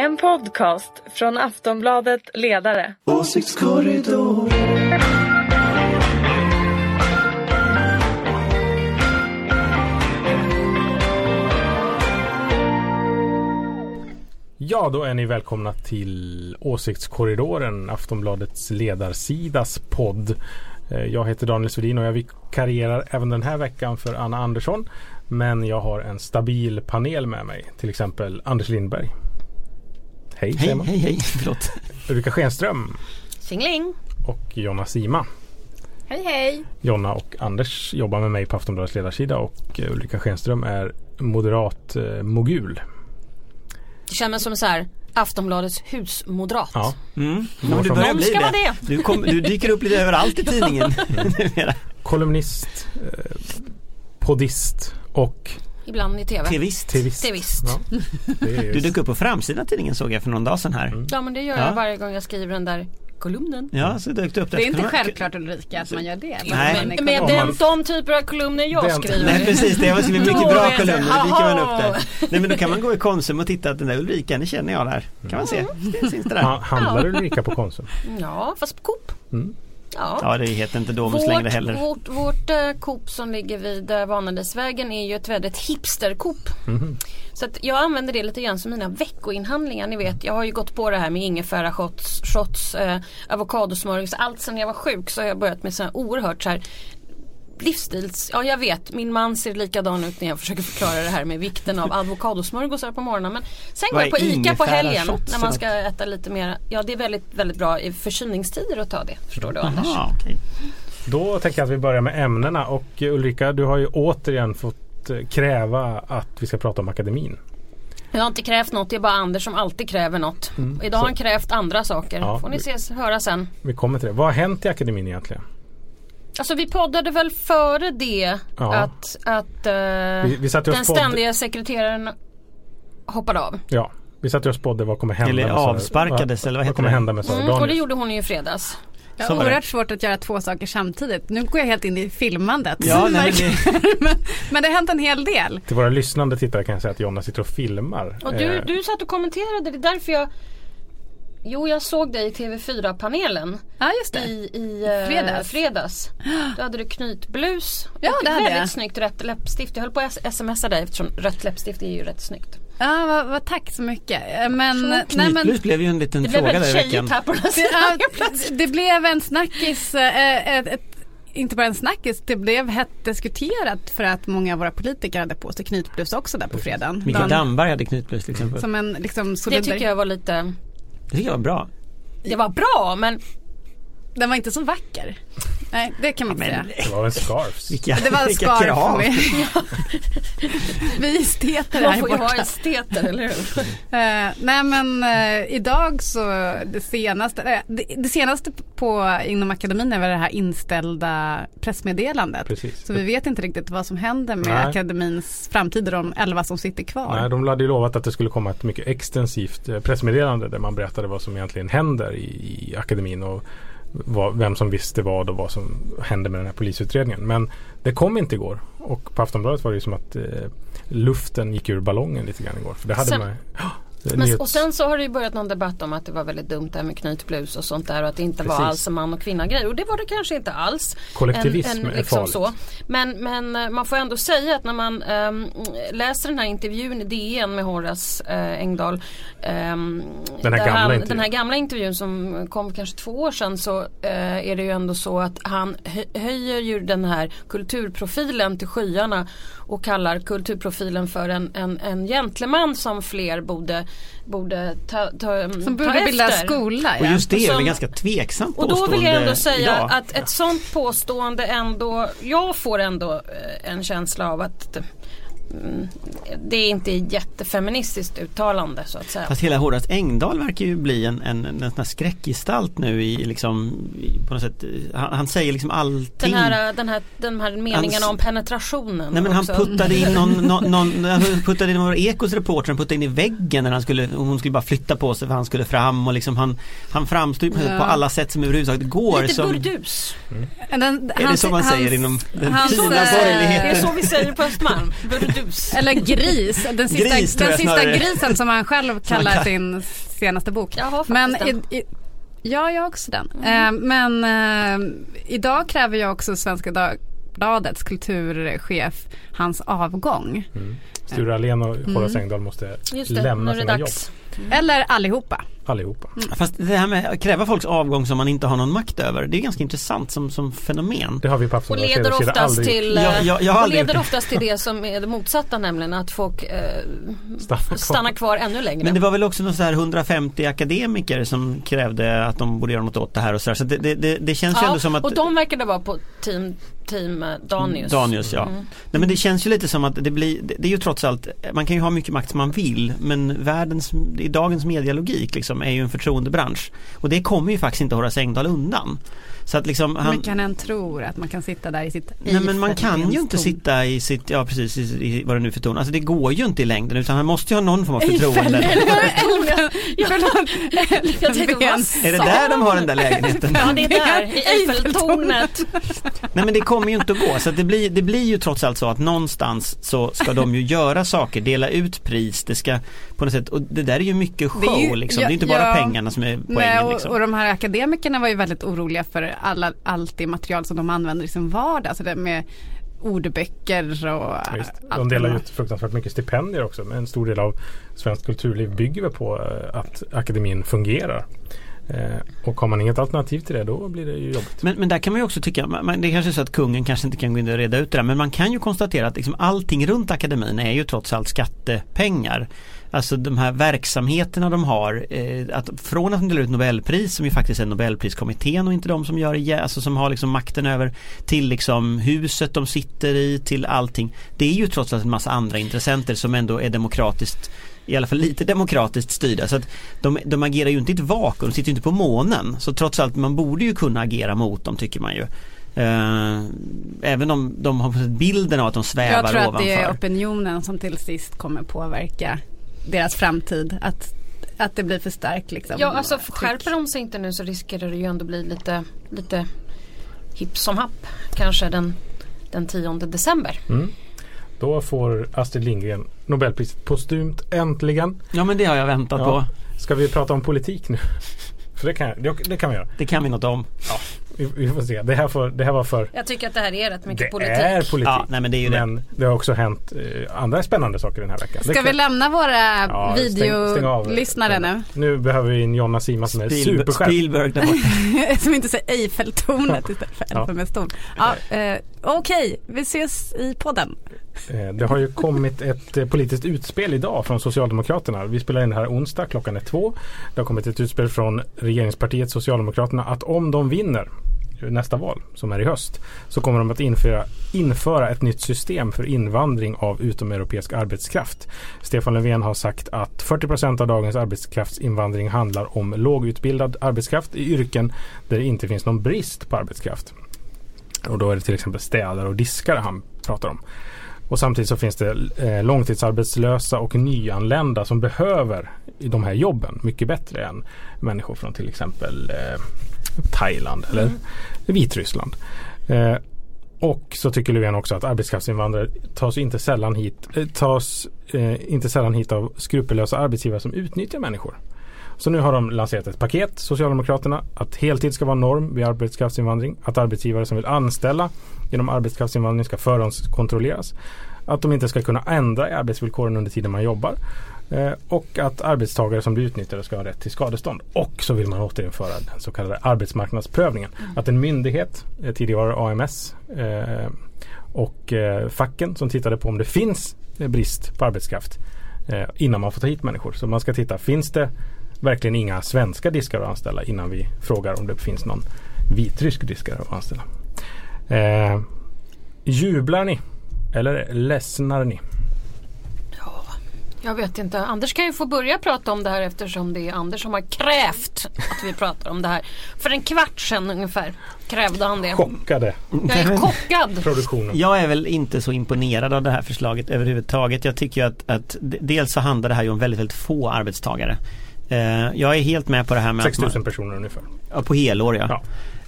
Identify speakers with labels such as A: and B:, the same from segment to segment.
A: En podcast från Aftonbladet Ledare.
B: Åsiktskorridor.
C: Ja, då är ni välkomna till Åsiktskorridoren, Aftonbladets ledarsidas podd. Eh, jag heter Daniel Svedin och jag vikarierar även den här veckan för Anna Andersson. Men jag har en stabil panel med mig, till exempel Anders Lindberg. Hej,
D: Hej, hej, hej, förlåt.
C: Ulrika Schenström
E: Tjingeling!
C: och Jonna Sima.
E: Hej hej!
C: Jonna och Anders jobbar med mig på Aftonbladets ledarsida och eh, Ulrika Schenström är moderat eh, mogul.
E: Det känns som så här Aftonbladets husmoderat.
C: Ja,
D: Mm. Ja, du börjar bli det.
E: det.
D: Du, kom, du dyker upp lite överallt i tidningen
C: kolumnist, eh, poddist och
E: Ibland i TV.
D: Tvist.
C: tvist.
E: Tvist.
C: Ja, det
D: Du dök upp på framsidan av tidningen såg jag för någon dag sedan här.
E: Ja men det gör
D: Ja.
E: jag varje gång jag skriver den där kolumnen.
D: Ja, så dök du upp där.
F: Det är inte självklart Ulrika att man gör det.
D: Nej.
F: Men-
E: Med
C: Om
E: den, de typer av kolumner jag
C: Den-
E: skriver.
D: Nej precis, det var skrivit mycket
E: Då
D: bra kolumner, då dyker man upp där. Nej men då kan man gå i Konsum och titta att den där Ulrika, den känner jag där. Kan man se, det syns det där.
C: Ha- Handlar Ulrika på Konsum?
E: Ja fast på Coop.
C: Mm.
E: Ja.
D: Ja det heter inte Domus längre
E: Vårt,
D: heller.
E: vårt, vårt eh, Coop som ligger vid uh, Vanadisvägen är ju ett väldigt hipster-Coop.
C: Mhm.
E: Så att jag använder det lite grann som mina veckoinhandlingar. Ni vet jag har ju gått på det här med ingefära shots, shots eh, avokadosmörgås. Allt sedan jag var sjuk så har jag börjat med så här oerhört så här livsstils, ja jag vet min man ser likadan ut när jag försöker förklara det här med vikten av avokadosmörgåsar på morgonen. Men sen går jag på ICA på helgen när man ska äta lite mer. Ja det är väldigt, väldigt bra i förkylningstider att ta det. Förstår du Anders?
D: Jaha, okej.
C: Då tänker jag att vi börjar med ämnena och eh, Ulrika du har ju återigen fått eh, kräva att vi ska prata om akademin.
E: Jag har inte krävt något, det är bara Anders som alltid kräver något. Idag har han krävt andra saker.
C: Ja,
E: Får ni
C: vi-
E: se, höra sen.
C: Vi kommer till det. Vad har hänt i akademin egentligen?
E: Alltså vi poddade väl före det
C: Ja.
E: att, att eh,
C: Vi, vi
E: den ständiga sekreteraren hoppade av.
C: ja, vi satt ju och spådde vad kommer hända
D: Eller avsparkades,
C: vad,
D: eller vad heter
C: kommer
D: det?
C: hända med Sara
E: Mm, och det gjorde hon ju i fredags.
F: Jag
D: Så
F: oerhört svårt att göra två saker samtidigt. Nu går jag helt in i filmandet.
D: Ja, nej, men det,
F: men, men det har hänt en hel del.
C: Till våra lyssnande tittare kan jag säga att Jonna sitter och filmar.
E: Och du,
C: Eh,
E: du satt och kommenterade, det är därför jag Jo jag såg dig i TV4-panelen
F: Ja, just det.
E: i, i eh,
F: Fredags.
E: fredags. Då hade du knytblus
F: Ja,
E: och
F: det hade
E: väldigt
F: jag.
E: snyggt rött läppstift. Jag höll på att smsa dig eftersom rött läppstift är ju rätt snyggt.
F: Ja, vad, vad, tack så mycket. Eh, Men,
E: Så
F: nej, men
D: knytblus blev ju en liten
E: Det
D: fråga där i veckan.
E: här på den
F: ja, det blev en snackis, eh, ett, ett, inte bara en snackis, det blev hett diskuterat för att många av våra politiker hade på sig knytblus också där på fredagen.
D: Mikael Damberg hade knytblus till exempel.
F: Som en liksom
E: Det tycker jag var lite
D: det tycker jag var bra.
E: Det var bra men
F: den var inte så vacker. Nej, det kan man inte
D: Men
F: säga.
C: Det var en scarfs.
D: vilka,
F: Det var en
D: vilka
F: scarf.
D: krav.
F: Vi, vi esteter
E: man
F: här
E: får ju ha
F: borta.
E: esteter eller hur?
F: Eh, nej men eh, idag så det senaste, eh, det, det senaste på inom akademin är väl det här inställda pressmeddelandet.
C: Precis.
F: Så vi vet inte riktigt vad som händer med
C: Nej.
F: akademins framtid och de elva som sitter kvar.
C: Nej, de hade ju lovat att det skulle komma ett mycket extensivt pressmeddelande där man berättade vad som egentligen händer i, i akademin och vad, vem som visste vad och vad som hände med den här polisutredningen. Men det kom inte igår och på Aftonbladet var det ju som att eh, luften gick ur ballongen lite grann igår. För det hade
E: Sen-
C: man Ja,
E: Men,
C: nyhets-
E: och sen så har det ju börjat någon debatt om att det var väldigt dumt det här med knytblus och sånt där och att det inte var
C: Precis.
E: alls en man och kvinna grej och det var det kanske inte alls.
C: Kollektivism är
E: liksom
C: farligt.
E: så. Men, men eh, man får ändå säga att när man ehm, läser den här intervjun i DN med Horace eh, Engdahl ehm,
C: Den här
E: han,
C: intervjun.
E: Den här gamla intervjun som kom kanske två år sedan så eh, är det ju ändå så att han hö- höjer ju den här kulturprofilen till skyarna och kallar kulturprofilen för en, en, en gentleman som fler borde, borde ta, ta,
F: Som
E: ta
F: borde bilda
E: efter.
F: skola.
D: Och
F: Ja.
D: just det är
E: Som-
D: väl ganska tveksamt
E: Och då vill jag ändå säga
D: idag.
E: att ett sånt påstående ändå, jag får ändå eh, en känsla av att mm, det är inte jättefeministiskt uttalande så att säga.
D: Fast hela Horace Engdahl verkar ju bli en, en, en sån här skräckgestalt nu i liksom i, på något sätt. Han, han säger liksom allting.
E: Den här, den här, den här meningen om penetrationen.
D: Nej men han
E: också.
D: puttade in någon, någon, någon han puttade in någon Ekos reporter, han puttade in i väggen när han skulle, hon skulle bara flytta på sig för han skulle fram och liksom han, han framstod
F: Ja.
D: på alla sätt som överhuvudtaget går.
E: Lite
D: som,
E: burdus.
F: Den,
D: är det så man säger inom den
F: hans-
D: fina
F: eh,
E: Det är
D: borgerligheten?
E: så vi säger på Östermalm. Burdus. Grus.
F: Eller gris, den sista,
D: Gris,
F: den sista grisen som han själv kallar sin senaste bok.
E: Jag har
F: Men
E: den.
F: i, i, ja, jag har också den. Eh, men eh, idag kräver jag också Svenska Dagbladets kulturchef hans avgång.
C: Sture Allén och
F: Mm.
C: Horace Engdahl måste
E: Just det,
C: lämna sina jobb.
E: Dags.
F: Eller allihopa.
C: Allihopa.
D: Fast det här med att kräva folks avgång som man inte har någon makt över, det är ganska intressant som, som fenomen.
C: Det har vi på
E: Och
C: Aftonbladet
E: leder
C: hela tiden
E: oftast till,
D: Jag-
E: eh,
D: jag- jag har
E: och leder oftast till det som är det motsatta nämligen att folk eh,
C: stannat kvar.
E: stannar kvar ännu längre.
D: Men det var väl också någon så här 150 akademiker som krävde att de borde göra något åt det här och så, där. så det, det, det, det känns ju
E: ja,
D: ändå som att
E: och de verkade vara på team, team eh, Danius.
D: Danius ja.
E: Mm.
D: Nej men det känns ju lite som att det blir, det, det är ju trots allt, man kan ju ha mycket makt som man vill men världens, i dagens medialogik liksom är ju en förtroendebransch. Och det kommer ju faktiskt inte Horace Engdahl undan. Så att liksom
F: Han,
D: han,
F: Mycket han tror att man kan sitta där i sitt
D: Nej men man kan ju inte sitta i sitt, ja precis, i, i vad det nu för ton. Alltså det går ju inte i längden utan han måste ju ha någon form av förtroende.
E: Jag tänkte, vad
D: Är det där de har den där lägenheten?
E: Ja det är där, i Eiffeltornet.
D: Nej men det kommer ju inte att gå så att det, blir, det blir ju trots allt så att någonstans så ska de ju göra saker, dela ut pris, det ska på något sätt, och det där är ju mycket show
F: Det är ju-
D: liksom.
F: ja,
D: Det är inte bara
F: ja.
D: pengarna som är poängen
F: Nej, och,
D: liksom.
F: och de här akademikerna var ju väldigt oroliga för alla, allt det material som de använder i sin vardag. Alltså det med ordböcker och
C: Ja,
F: allt
C: De delar ut fruktansvärt mycket stipendier också. Men en stor del av svenskt kulturliv bygger väl på eh, att akademin fungerar. Eh, och har man inget alternativ till det då blir det ju jobbigt.
D: Men, men där kan man ju också tycka, man, man- det är kanske är så att kungen kanske inte kan gå in och reda ut det där men man kan ju konstatera att liksom allting runt akademin är ju trots allt skattepengar. Alltså de här verksamheterna de har, eh, att från att de delar ut Nobelpris som ju faktiskt är Nobelpriskommittén och inte de som gör det, alltså som har liksom makten över till liksom huset de sitter i, till allting. Det är ju trots allt en massa andra intressenter som ändå är demokratiskt i alla fall lite demokratiskt styrda. Så att de, de agerar ju inte i ett vakuum, de sitter ju inte på månen. Så trots allt, man borde ju kunna agera mot dem tycker man ju. Eh, även om de har fått bilden av att de svävar
F: Jag tror att
D: ovanför.
F: det är opinionen som till sist kommer påverka deras framtid. Att, att det blir för starkt liksom.
E: Ja alltså
F: tryck.
E: skärper de sig inte nu så riskerar det ju ändå bli lite, lite hipp som happ. Kanske den, den 10 december.
C: Mm. Då får Astrid Lindgren Nobelpriset postumt äntligen.
D: Ja men det har jag väntat
C: Ja.
D: på.
C: Ska vi prata om politik nu? För det kan, det, det kan vi göra.
D: Det kan vi något om.
C: Vi, vi får se. Det här, får, det här var för
E: Jag tycker att det här är rätt mycket
C: det
E: politik.
C: är politik.
D: Ja, nej, men det är ju det.
C: men det. har också hänt eh, andra spännande saker den här veckan. Det
F: Ska vi lämna våra
C: Ja,
F: videolyssnare nu?
C: Nu behöver vi en Jonna Sima som är superskärp.
D: Spielberg där borta.
F: som inte säger Eiffeltornet istället för. Elfenbenstorn. Ja, eh, Okej, vi ses i podden.
C: Eh, Det har ju kommit ett eh, politiskt utspel idag från Socialdemokraterna. Vi spelar in det här onsdag, klockan är två. Det har kommit ett utspel från regeringspartiet Socialdemokraterna att om de vinner nästa val som är i höst så kommer de att införa, införa ett nytt system för invandring av utomeuropeisk arbetskraft. Stefan Löfven har sagt att 40 procent av dagens arbetskraftsinvandring handlar om lågutbildad arbetskraft i yrken där det inte finns någon brist på arbetskraft. Och då är det till exempel städare och diskare han pratar om. Och samtidigt så finns det eh, långtidsarbetslösa och nyanlända som behöver de här jobben mycket bättre än människor från till exempel eh, Thailand eller Vitryssland. Eh, och så tycker Löfven också att arbetskraftsinvandrare tas inte sällan hit, eh, tas, eh, inte sällan hit av skrupellösa arbetsgivare som utnyttjar människor. Så nu har de lanserat ett paket, Socialdemokraterna, att heltid ska vara norm vid arbetskraftsinvandring. Att arbetsgivare som vill anställa genom arbetskraftsinvandring ska förhandskontrolleras. Att de inte ska kunna ändra i arbetsvillkoren under tiden man jobbar. Eh, och att arbetstagare som blir utnyttjade ska ha rätt till skadestånd. Och så vill man återinföra den så kallade arbetsmarknadsprövningen. Att en myndighet, eh, tidigare AMS eh, och facken som tittade på om det finns brist på arbetskraft innan man får ta hit människor. Så man ska titta, finns det verkligen inga svenska diskare att anställa innan vi frågar om det finns någon vitrysk diskare att anställa. Eh, jublar ni? Eller ledsnar ni?
E: Jag vet inte. Anders kan ju få börja prata om det här eftersom det är Anders som har krävt att vi pratar om det här. För en kvart sedan ungefär krävde han det.
C: Chockade
E: Jag är chockad.
C: produktionen.
D: Jag är väl inte så imponerad av det här förslaget överhuvudtaget. Jag tycker ju att, att dels så handlar det här ju om väldigt, väldigt få arbetstagare. Eh, jag är helt med på det här med
C: 6
D: att
C: 000
D: man,
C: personer ungefär.
D: ja, på helår ja.
C: Ja.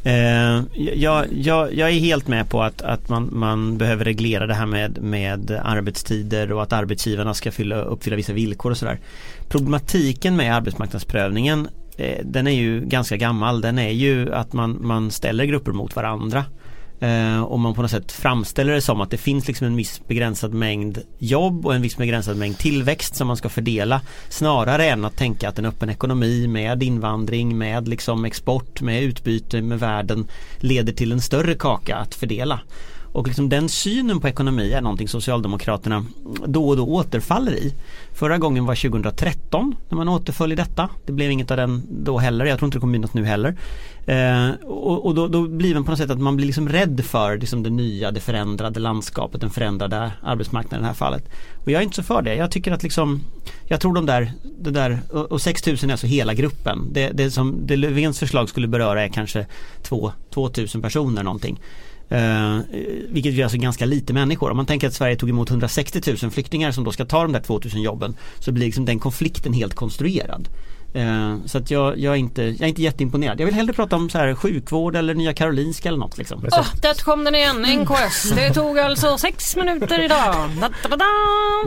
D: Eh, jag, jag, jag är helt med på att, att man, man behöver reglera det här med, med arbetstider och att arbetsgivarna ska fylla, uppfylla vissa villkor och sådär. Problematiken med arbetsmarknadsprövningen eh, den är ju ganska gammal. Den är ju att man, man ställer grupper mot varandra. Eh, och man på något sätt framställer det som att det finns liksom en viss begränsad mängd jobb och en viss begränsad mängd tillväxt som man ska fördela snarare än att tänka att en öppen ekonomi med invandring, med liksom export, med utbyte med världen leder till en större kaka att fördela. Och liksom den synen på ekonomi är någonting Socialdemokraterna då och då återfaller i. Förra gången var 2013 när man återföll i detta. Det blev inget av den då heller. Jag tror inte det kommer bli något nu heller. Eh, och, och då, då, blir man på något sätt att man blir liksom rädd för liksom det nya, det förändrade landskapet, den förändrade arbetsmarknaden i det här fallet. Och jag är inte så för det. Jag tycker att liksom Jag tror de där, det där och 6000 är alltså hela gruppen. Det, det som det Löfvens förslag skulle beröra är kanske 2 2000 personer någonting. Uh, vilket är alltså ganska lite människor. Om man tänker att Sverige tog emot 160 000 flyktingar som då ska ta de där 2000 jobben så blir liksom den konflikten helt konstruerad. Uh, så att jag, jag, är inte, jag är inte jätteimponerad. Jag vill hellre prata om så här sjukvård eller Nya Karolinska eller något. Liksom.
E: Oh, där kom den igen, NKS. Det tog alltså sex minuter idag. Da, da, da.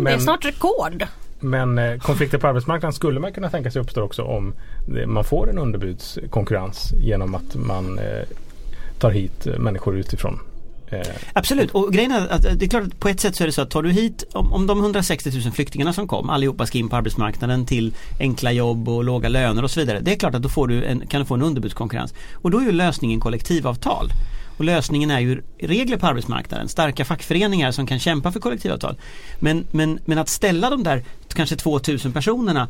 E: Det är snart rekord.
C: Men eh, konflikter på arbetsmarknaden skulle man kunna tänka sig uppstår också om man får en underbudskonkurrens genom att man eh, tar hit eh, människor utifrån.
D: Eh, Absolut och grejen är att eh, det är klart att på ett sätt så är det så att tar du hit om, om de 160 000 flyktingarna som kom allihopa ska in på arbetsmarknaden till enkla jobb och låga löner och så vidare. Det är klart att då får du en, kan du få en underbudskonkurrens. Och då är ju lösningen kollektivavtal. Och lösningen är ju regler på arbetsmarknaden, starka fackföreningar som kan kämpa för kollektivavtal. Men, men, men att ställa de där kanske 2000 personerna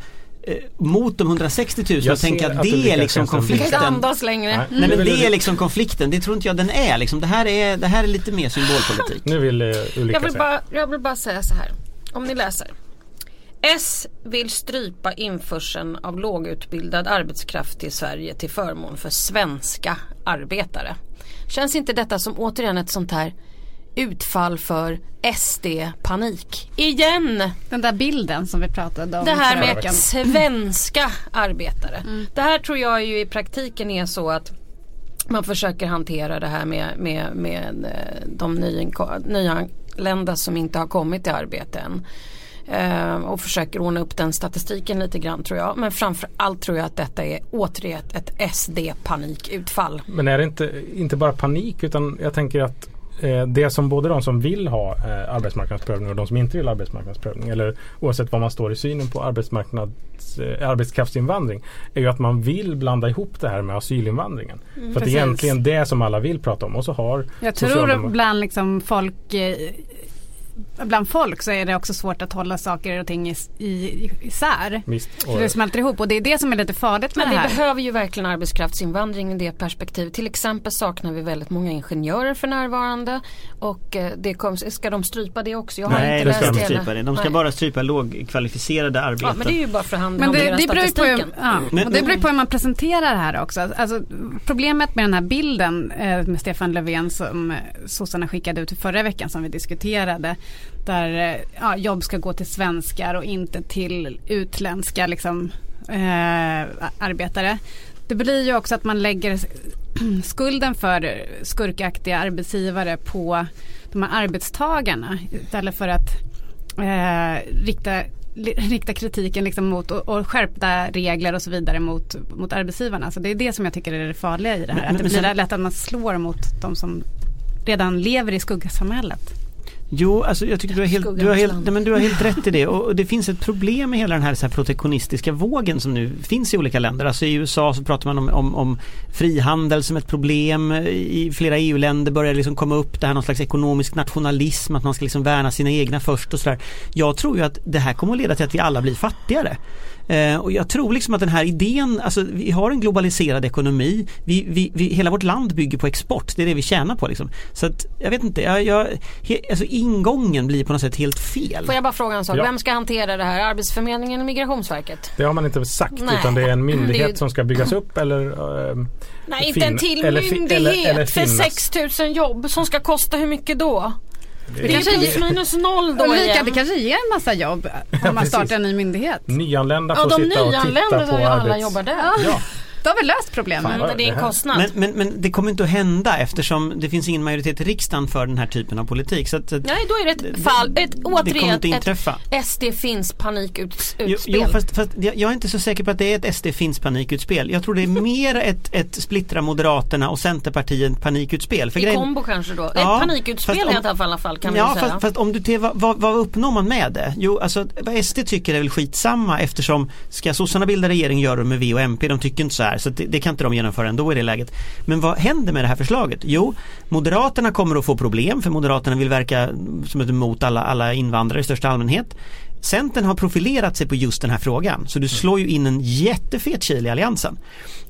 D: mot de 160 000 och tänka att, att det är liksom konflikten.
E: Inte andas längre.
D: Nej, Nej men det är liksom konflikten. Det tror inte jag den är. Liksom. Det, här är det här är lite mer symbolpolitik.
C: Nu vill uh, Ulrika
E: jag vill, bara, jag vill bara säga så här. Om ni läser. S vill strypa införseln av lågutbildad arbetskraft till Sverige till förmån för svenska arbetare. Känns inte detta som återigen ett sånt här utfall för SD-panik. Igen!
F: Den där bilden som vi pratade om.
E: Det här med svenska arbetare. Mm. Det här tror jag ju i praktiken är så att man försöker hantera det här med, med, med eh, de nyanlända som inte har kommit till arbete än. Uh, och försöker ordna upp den statistiken lite grann tror jag. Men framför allt tror jag att detta är återigen ett SD-panikutfall.
C: Men är det inte, inte bara panik utan jag tänker att Eh, det som både de som vill ha eh, arbetsmarknadsprövning och de som inte vill ha arbetsmarknadsprövning eller oavsett vad man står i synen på arbetsmarknads, eh, arbetskraftsinvandring är ju att man vill blanda ihop det här med asylinvandringen. Mm, För att det är egentligen det som alla vill prata om och så har
F: Jag tror bland liksom folk bland folk så är det också svårt att hålla saker och ting i, i, isär. Visst, och det smälter ihop och det är det som är lite farligt med
E: Men
F: det här.
E: vi behöver ju verkligen arbetskraftsinvandring i det perspektivet. Till exempel saknar vi väldigt många ingenjörer för närvarande. Och eh, det kom, ska de strypa det också? Jag har
D: Nej,
E: inte
D: det ska de strypa det. De ska Nej. bara strypa lågkvalificerade arbeten.
E: Ja, men det är ju bara för hand men
F: det, det beror på, hur, ja, men, det beror på hur man presenterar det här också. Alltså, problemet med den här bilden eh, med Stefan Löfven som eh, sossarna skickade ut förra veckan som vi diskuterade där eh, ja, jobb ska gå till svenskar och inte till utländska liksom, eh, arbetare. Det blir ju också att man lägger skulden för skurkaktiga arbetsgivare på de här arbetstagarna istället för att eh, rikta rikta kritiken liksom mot och, och, skärpta regler och så vidare mot, mot arbetsgivarna. Så det är det som jag tycker är det farliga i det här. Men, att det blir sen, lätt att man slår mot de som redan lever i skuggsamhället.
D: Jo, alltså jag tycker du har, helt, du, har helt, nej, men du har helt rätt i det och det finns ett problem med hela den här, så här protektionistiska vågen som nu finns i olika länder. Alltså i USA så pratar man om, om, om frihandel som ett problem. I flera EU-länder börjar det liksom komma upp det här någon slags ekonomisk nationalism, att man ska liksom värna sina egna först och sådär. Jag tror ju att det här kommer att leda till att vi alla blir fattigare. Eh, och jag tror liksom att den här idén, alltså vi har en globaliserad ekonomi. Vi, vi, vi, hela vårt land bygger på export, det är det vi tjänar på liksom. Så att jag vet inte, jag, jag, he, alltså ingången blir på något sätt helt fel.
E: Får jag bara fråga en sak, ja. vem ska hantera det här? Arbetsförmedlingen eller Migrationsverket?
C: Det har man inte sagt Nej. utan det är en myndighet ju... som ska byggas upp eller
E: äh, Nej, inte en till myndighet eller, eller för 6000 jobb som ska kosta hur mycket då? Det, det kanske plus minus noll då
F: Ulrika, igen. Det kanske ger en massa jobb om man startar en ny myndighet.
C: Nyanlända får ja, sitta och titta på
E: Ja, de nyanlända alla jobbar där.
C: Ja.
F: Då har vi löst problemet.
E: Men det är en kostnad.
D: Men, men, men, det kommer inte att hända eftersom det finns ingen majoritet i riksdagen för den här typen av politik. Så att,
E: Nej, då är det ett fall, ett, återigen,
D: ett
E: SD finns panikutspel.
D: Jo, jo fast, fast, jag är inte så säker på att det är ett SD finns panikutspel. Jag tror det är mer ett, ett splittra Moderaterna och Centerpartiet panikutspel.
E: För I grejen, kombo kanske då? Ja, ett panikutspel om, i alla fall kan
D: ja,
E: vi säga.
D: Fast, fast om du vad, vad, vad uppnår man med det? Jo, alltså vad SD tycker är väl skitsamma eftersom ska sossarna bilda regering gör de med V och MP. De tycker inte så här så det, det, kan inte de genomföra ändå i det läget. Men vad händer med det här förslaget? Jo, Moderaterna kommer att få problem för Moderaterna vill verka som ett emot alla, alla invandrare i största allmänhet. Centern har profilerat sig på just den här frågan så du slår ju in en jättefet kil i alliansen.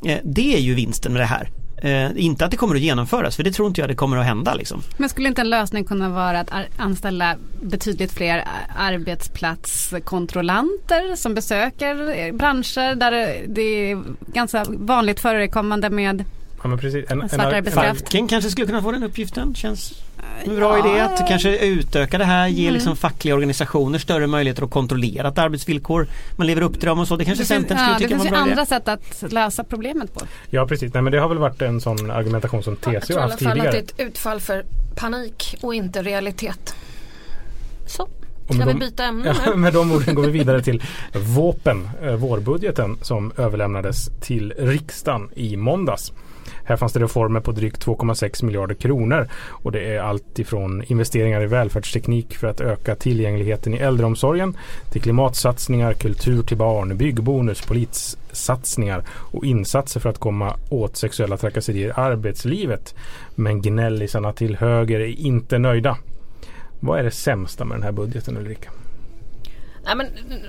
D: Eh, det är ju vinsten med det här. Eh, inte att det kommer att genomföras för det tror inte jag det kommer att hända. Liksom.
F: Men skulle inte en lösning kunna vara att anställa betydligt fler arbetsplatskontrollanter som besöker branscher där det är ganska vanligt förekommande med
C: Ja, men precis.
F: En, svart arbetskraft.
D: Facken kanske skulle kunna få den uppgiften. Känns en bra ja. idé att kanske utöka det här, ge mm. liksom fackliga organisationer större möjligheter att kontrollera att arbetsvillkor man lever upp till dem och så. Det kanske det Centern skulle ja, tycka var
F: bra
D: Det
F: finns andra sätt att lösa problemet på.
C: Ja precis, Nej, men det har väl varit en sån argumentation som TCO haft tidigare. Jag tror i alla fall
E: att det är ett utfall för panik och inte realitet. Så. Ska vi byta ämne
C: nu? Ja, med de orden går vi vidare till våpen, eh, vårbudgeten som överlämnades till riksdagen i måndags. Här fanns det reformer på drygt 2,6 miljarder kronor och det är allt ifrån investeringar i välfärdsteknik för att öka tillgängligheten i äldreomsorgen till klimatsatsningar, kultur till barn, byggbonus, polissatsningar och insatser för att komma åt sexuella trakasserier i arbetslivet. Men gnällisarna till höger är inte nöjda. Vad är det sämsta med den här budgeten Ulrika?
E: Nej, men,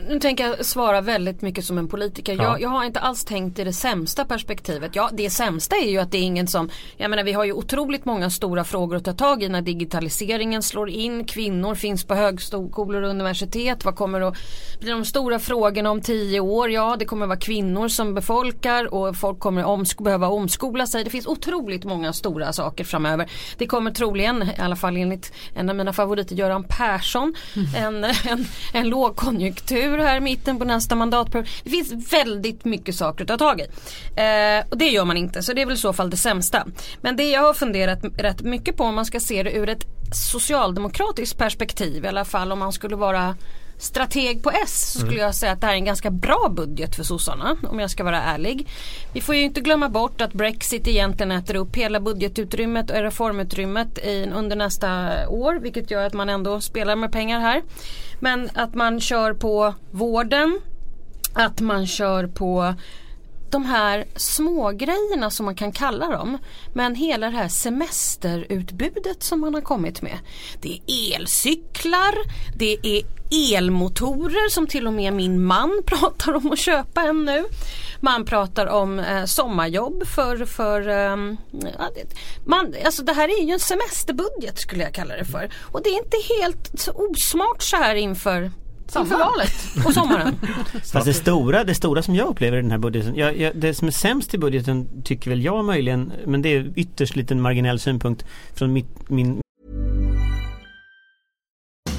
E: nu tänker jag svara väldigt mycket som en politiker. Ja. Jag, jag, har inte alls tänkt i det sämsta perspektivet. Ja, det sämsta är ju att det är ingen som, jag menar vi har ju otroligt många stora frågor att ta tag i när digitaliseringen slår in, kvinnor finns på högskolor och universitet. Vad kommer att bli de stora frågorna om tio år? Ja, det kommer att vara kvinnor som befolkar och folk kommer omsk behöva omskola sig. Det finns otroligt många stora saker framöver. Det kommer troligen, i alla fall enligt en av mina favoriter Göran Persson, mm. en, en, en låg konjunktur här i mitten på nästa mandatperiod. Det finns väldigt mycket saker att ta tag i. Eh, och det gör man inte så det är väl i så fall det sämsta. Men det jag har funderat rätt mycket på om man ska se det ur ett socialdemokratiskt perspektiv i alla fall om man skulle vara strateg på S så skulle mm. jag säga att det här är en ganska bra budget för sossarna om jag ska vara ärlig. Vi får ju inte glömma bort att Brexit egentligen äter upp hela budgetutrymmet och reformutrymmet i, under nästa år vilket gör att man ändå spelar med pengar här. Men att man kör på vården, att man kör på de här smågrejerna som man kan kalla dem. Men hela det här semesterutbudet som man har kommit med. Det är elcyklar, det är elmotorer som till och med min man pratar om att köpa en nu. Man pratar om eh, sommarjobb för, för ja, det, man, alltså det här är ju en semesterbudget skulle jag kalla det för. Och det är inte helt osmart så här inför inför valet och sommaren.
D: Fast det stora, det stora som jag upplever i den här budgeten, jag, jag, det som är sämst i budgeten tycker väl jag möjligen, men det är ytterst liten marginell synpunkt från mitt, min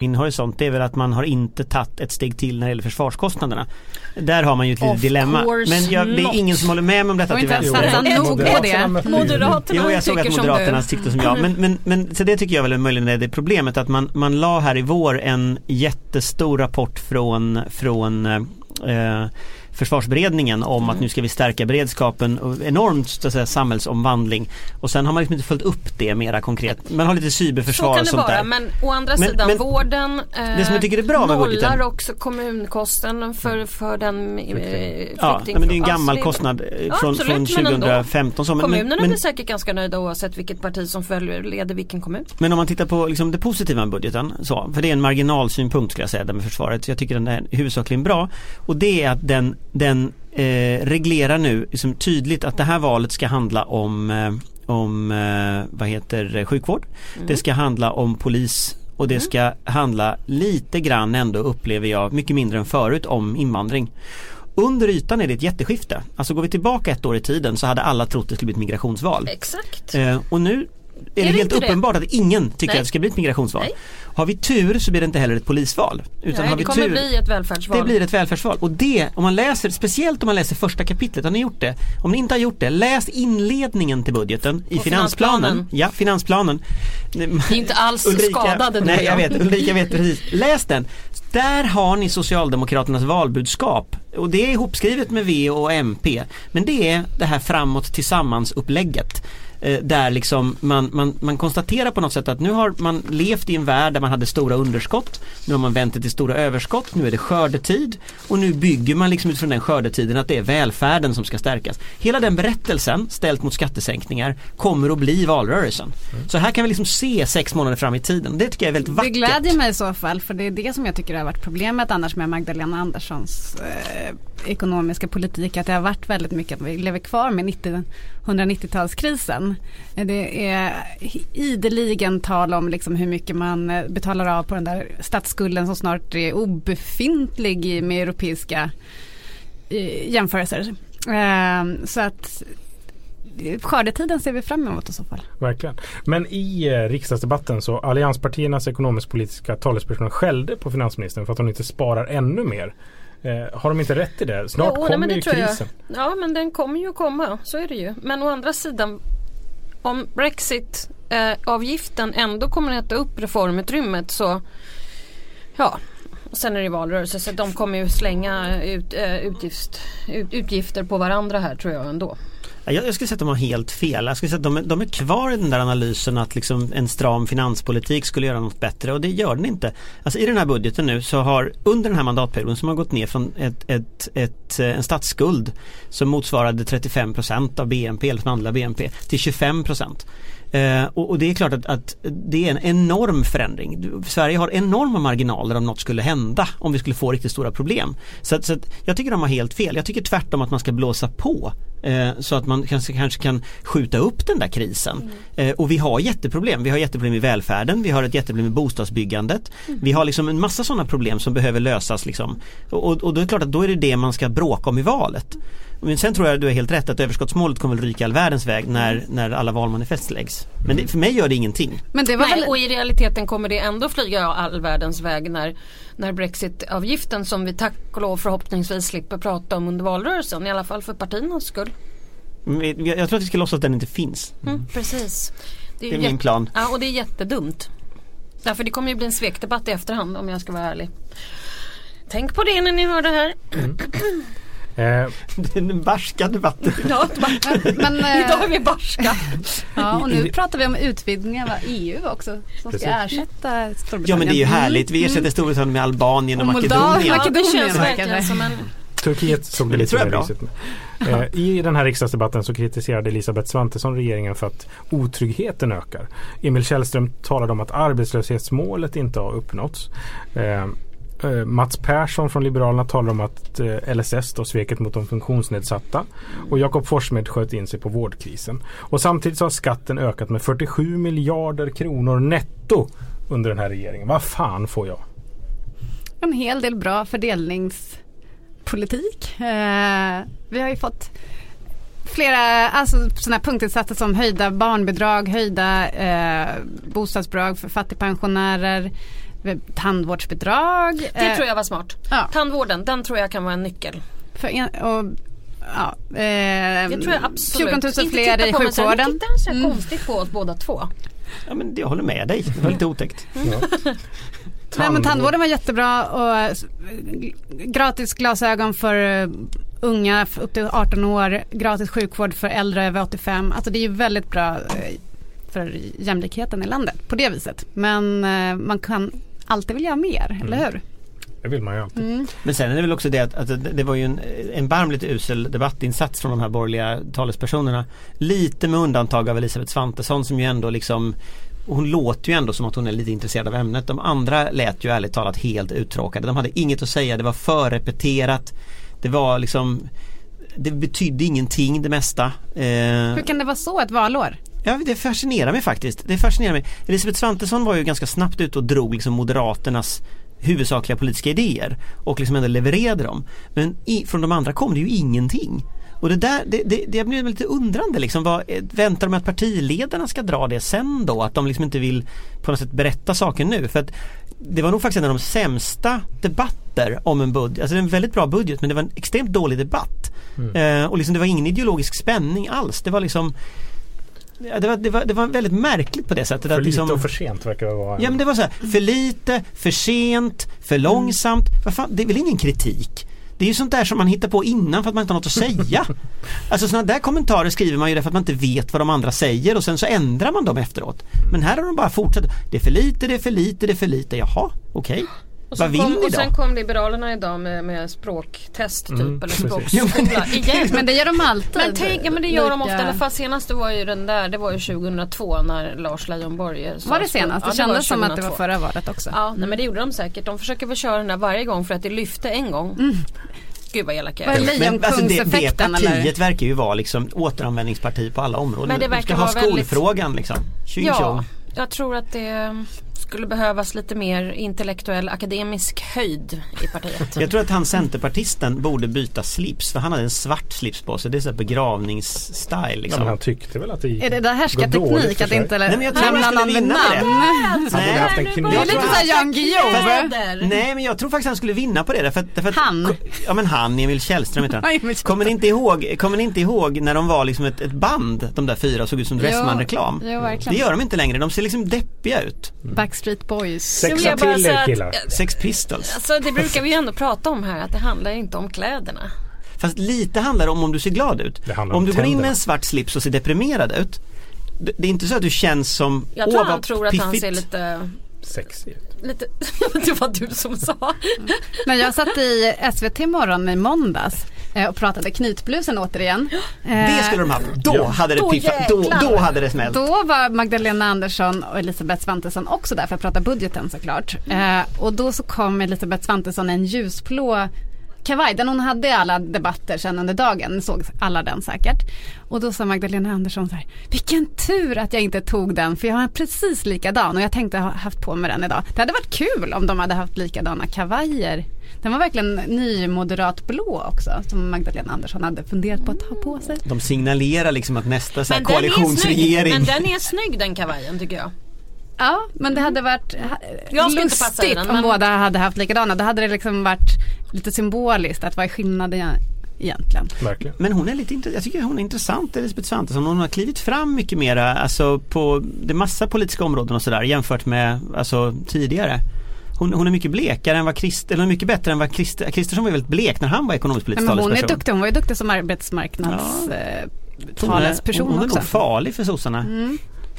D: Min horisont är väl att man har inte tagit ett steg till när det gäller försvarskostnaderna. Där har man ju ett litet dilemma. Men jag, det är ingen som håller med mig om detta
F: till vänster. nog på det.
E: Moderaterna
D: Jo, jag såg att Moderaterna tyckte som jag. Men, men, men så det tycker jag väl är möjligen är det problemet att man, man la här i vår en jättestor rapport från, från eh, försvarsberedningen om mm. att nu ska vi stärka beredskapen och enormt så att säga, samhällsomvandling och sen har man liksom inte följt upp det mera konkret. Man har lite cyberförsvar
E: och sånt
D: vara, där.
E: Men å andra men, sidan men, vården
D: eh, det som jag tycker är bra med budgeten.
E: också kommunkostnaden för, för den eh,
D: Ja, men det är en gammal kostnad eh, ja, från, absolut, från 2015. Så,
E: men, Kommunerna men, blir säkert ganska nöjda oavsett vilket parti som följer, leder vilken kommun.
D: Men om man tittar på liksom, det positiva med budgeten, så, för det är en marginalsynpunkt skulle jag säga, där med försvaret. Jag tycker den är huvudsakligen bra och det är att den den eh, reglerar nu liksom tydligt att det här valet ska handla om, eh, om eh, vad heter sjukvård. Mm. Det ska handla om polis och det mm. ska handla lite grann ändå upplever jag, mycket mindre än förut, om invandring. Under ytan är det ett jätteskifte. Alltså går vi tillbaka ett år i tiden så hade alla trott det skulle bli ett migrationsval.
E: Exakt.
D: Eh, och nu är, är det, helt uppenbart det? att ingen tycker Nej. att det ska bli ett migrationsval. Nej. Har vi tur så blir det inte heller ett polisval.
E: Utan Nej, har vi det kommer tur, bli ett välfärdsval.
D: Det blir ett välfärdsval. Och det, om man läser, speciellt om man läser första kapitlet, har ni gjort det? Om ni inte har gjort det, läs inledningen till budgeten i finansplanen. finansplanen. Ja, finansplanen.
E: Inte alls Ulrika, skadade
D: Nej, jag vet. Ulrika vet precis. Läs den. Där har ni Socialdemokraternas valbudskap och det är ihopskrivet med V och MP. Men det är det här framåt tillsammans upplägget eh, där liksom man, man, man konstaterar på något sätt att nu har man levt i en värld där man hade stora underskott. Nu har man vänt det till stora överskott. Nu är det skördetid och nu bygger man liksom utifrån den skördetiden att det är välfärden som ska stärkas. Hela den berättelsen ställt mot skattesänkningar kommer att bli valrörelsen. Mm. Så här kan vi liksom se sex månader fram i tiden. Det tycker jag är väldigt vackert.
F: Det glädjer mig i så fall för det är det som jag tycker har varit problemet annars med Magdalena Anderssons eh, ekonomiska politik att det har varit väldigt mycket att vi lever kvar med 190-talskrisen. Det är ideligen tal om liksom hur mycket man eh, betalar av på den där statsskulden som snart är obefintlig med europeiska eh, jämförelser. Ehm, så att eh, skördetiden ser vi fram emot i så fall.
C: Verkligen. Men i eh, riksdagsdebatten så allianspartiernas ekonomisk-politiska talespersoner skällde på finansministern för att hon inte sparar ännu mer. Eh, har de inte rätt i det? Snart jo, kommer nej, ju krisen.
E: Jag. Ja men den kommer ju komma, så är det ju. Men å andra sidan om Brexit eh, ändå kommer att äta upp reformutrymmet så ja Sen är det valrörelse så de kommer ju slänga ut, äh, utgift, ut, utgifter på varandra här tror jag ändå.
D: Jag, jag skulle säga att de har helt fel. Jag skulle säga att de, de är kvar i den där analysen att liksom en stram finanspolitik skulle göra något bättre och det gör den inte. Alltså I den här budgeten nu så har under den här mandatperioden som har gått ner från ett, ett, ett, en statsskuld som motsvarade 35 procent av BNP eller som andra BNP till 25 Eh, och, och, det är klart att, att, det är en enorm förändring. Sverige har enorma marginaler om något skulle hända om vi skulle få riktigt stora problem. Så, så jag tycker de har helt fel. Jag tycker tvärtom att man ska blåsa på eh, så att man kanske, kanske kan skjuta upp den där krisen. Mm. Eh, och vi har jätteproblem. Vi har jätteproblem i välfärden, vi har ett jätteproblem med bostadsbyggandet. Mm. Vi har liksom en massa sådana problem som behöver lösas. Liksom. Och, och då är det klart att då är det det man ska bråka om i valet. Men sen tror jag du är helt rätt att överskottsmålet kommer att ryka all världens väg när, när alla valmanifest läggs. Men det, för mig gör det ingenting.
E: Men det var Nej, väl... och i realiteten kommer det ändå flyga all världens väg när, när Brexit-avgiften som vi tack och lov förhoppningsvis slipper prata om under valrörelsen. I alla fall för partiernas skull.
D: Jag tror att vi ska låtsas att den inte finns.
E: Mm. Mm, precis.
D: Det är, det är min plan.
E: Ja och det är jättedumt. Därför det kommer ju bli en svekdebatt i efterhand om jag ska vara ärlig. Tänk på det när ni hör det här. Mm.
D: Eh. Den barska debatten.
E: Ja, men, eh, Idag är vi barska.
F: Ja, och nu pratar vi om utvidgningen av EU också. Som ska ersätta Storbritannien.
D: Ja men det är ju härligt. Vi ersätter Storbritannien med Albanien och, och Makedonien.
E: Ja, det känns verkligen som en
C: Turkiet såg det lite det risigt eh, I den här riksdagsdebatten så kritiserade Elisabeth Svantesson regeringen för att otryggheten ökar. Emil Källström talade om att arbetslöshetsmålet inte har uppnåtts. Eh, Eh, Eh, Mats Persson från Liberalerna talar om att eh, LSS då sveket mot de funktionsnedsatta. Och Jakob Forssmed sköt in sig på vårdkrisen. Och samtidigt så har skatten ökat med 47 miljarder kronor netto under den här regeringen. Vad fan får jag?
F: En hel del bra fördelningspolitik. Eh, vi har ju fått flera alltså, sådana punktinsatser som höjda barnbidrag, höjda eh, bostadsbidrag för fattigpensionärer tandvårdsbidrag.
E: Det tror jag var smart. Ja. Tandvården, den tror jag kan vara en nyckel.
F: För en, och, ja,
E: eh, det tror jag absolut.
F: 14 000 fler i sjukvården. Inte
E: titta så mm. konstigt på oss båda två.
D: Ja men jag håller med dig, det var lite otäckt. Mm. Ja.
F: Nej, men tandvården var jättebra och gratis glasögon för eh, unga upp till 18 år, gratis sjukvård för äldre över 85. Alltså det är ju väldigt bra eh, för jämlikheten i landet på det viset. Men eh, man kan alltid vilja ha mer, mm. eller hur?
C: Det vill man ju alltid. Mm.
D: Men sen är det väl också det att, att det var ju en erbarmligt usel debattinsats från de här borgerliga talespersonerna. Lite med undantag av Elisabeth Svantesson som ju ändå liksom hon låter ju ändå som att hon är lite intresserad av ämnet. De andra lät ju ärligt talat helt uttråkade. De hade inget att säga, det var för repeterat Det var liksom Det betydde ingenting det mesta. Eh,
F: Hur kan det vara så ett valår?
D: Ja, det fascinerar mig faktiskt. Det fascinerar mig. Elisabeth Svantesson var ju ganska snabbt ute och drog liksom Moderaternas huvudsakliga politiska idéer och liksom ändå levererade dem. Men i, från de andra kom det ju ingenting. Och det där, det, det, det blir lite undrande liksom. Vad, väntar de att partiledarna ska dra det sen då? Att de liksom inte vill på något sätt berätta saker nu? För att det var nog faktiskt en av de sämsta debatter om en budget. Alltså det är en väldigt bra budget men det var en extremt dålig debatt. Mm. Eh, och liksom det var ingen ideologisk spänning alls. Det var liksom Ja, det, var, det, var, det var väldigt märkligt på det sättet.
C: För
D: att
C: lite
D: liksom,
C: och för sent verkar det vara.
D: Ja men det var så här, för lite, för sent, för långsamt. Vad fan, det är väl ingen kritik? Det är ju sånt där som man hittar på innan för att man inte har något att säga. alltså sådana där kommentarer skriver man ju därför att man inte vet vad de andra säger och sen så ändrar man dem efteråt. Men här har de bara fortsatt. Det är för lite, det är för lite, det är för lite. Jaha, okej. Okay.
E: Och
D: Vad vill
E: kom,
D: ni då?
E: Och sen kom Liberalerna idag med, med språktest typ
C: Mm,
E: eller
C: precis.
E: språkskola igen.
F: Men det gör de alltid.
E: Men tänk, ja, men det gör de
F: Lika-
E: ofta. I alla fall senaste var ju den där, det var ju 2002 när Lars Leijonborg
F: Var det senast?
E: Ja,
F: Det kändes som att det
E: 2002.
F: var förra valet också.
E: Ja, nej, men det gjorde de säkert. De försöker väl köra den där varje gång för att det lyfte en gång. Gud vad elak jag
F: är det?
D: Men alltså det, det partiet verkar ju vara liksom återanvändningsparti på alla områden.
E: Men det
D: De
E: verkar
D: ska ha
E: vara väldigt-
D: skolfrågan liksom. Tjing
E: Ja, jag tror att det skulle behövas lite mer intellektuell akademisk höjd i partiet.
D: Jag tror att han centerpartisten borde byta slips för han hade en svart slips på sig. Det är så här begravningsstyle liksom.
C: men han tyckte väl att det
F: Är det där härskarteknik att inte
D: Nej, men jag tror
F: nämna
D: han skulle
F: någon
D: vinna på det.
F: namn?
C: Han borde haft en
E: nu
C: kniv.
F: Det är lite såhär Jan Guillou.
D: Nej men jag tror faktiskt han skulle vinna på det därför att, därför att
F: Han?
D: Ja men han, Emil Källström heter han. Kommer ni inte ihåg, kommer ni inte ihåg när de var liksom ett, ett band, de där fyra, såg ut som Dressman-reklam?
F: Jo, verkligen.
D: Det gör de inte längre, de ser liksom deppiga ut.
F: Backstreet Boys.
C: Sexa till er
E: att-
C: killar.
D: Sex Pistols.
E: Alltså det brukar vi ju ändå prata om här att det handlar inte om kläderna.
D: Fast lite handlar det om om du ser glad ut. Om
C: om
D: du går in med
C: tänderna.
D: en svart slips och ser deprimerad ut. Det är inte så att du känns som
E: Jag tror han tror att han
D: piffigt.
E: ser lite,
C: Sexig ut.
E: lite det var du som sa.
F: Men jag satt i SVT morgon i måndags eh, och pratade knytblusen återigen.
D: Det
F: Eh,
D: skulle de haft. Då
C: Ja.
D: hade det piffat. Då, då hade det smällt.
F: Då var Magdalena Andersson och Elisabeth Svantesson också där för att prata budgeten såklart. Eh, och då så kom Elisabeth Svantesson i en ljusblå kavaj, den hon hade i alla debatter sen under dagen, såg alla den säkert. Och då sa Magdalena Andersson så här, vilken tur att jag inte tog den för jag har en precis likadan och jag tänkte ha haft på mig den idag. Det hade varit kul om de hade haft likadana kavajer. Den var verkligen ny moderat blå också som Magdalena Andersson hade funderat på att ha på sig.
D: De signalerar liksom att nästa så här,
E: den är snygg.
D: koalitionsregering.
E: Men den är snygg den kavajen tycker jag.
F: Ja, men det hade varit
E: Jag ska inte passa
F: lustigt
E: den,
F: om
E: men-
F: båda hade haft likadana. Då hade det liksom varit lite symboliskt att vad är skillnaden egentligen?
C: Verkligen.
D: Men hon är lite intressant, jag tycker hon är intressant Elisabeth Svantesson. Hon har klivit fram mycket mera, alltså på det massa politiska områden och sådär jämfört med alltså, tidigare. Hon, hon är mycket blekare än vad Christer, eller mycket bättre än vad Christer, Kristersson var väldigt blek när han var ekonomisk politisk
F: men hon är duktig, hon var ju duktig som arbetsmarknads eh,
D: Hon är,
F: talesperson
D: hon är nog farlig för sossarna.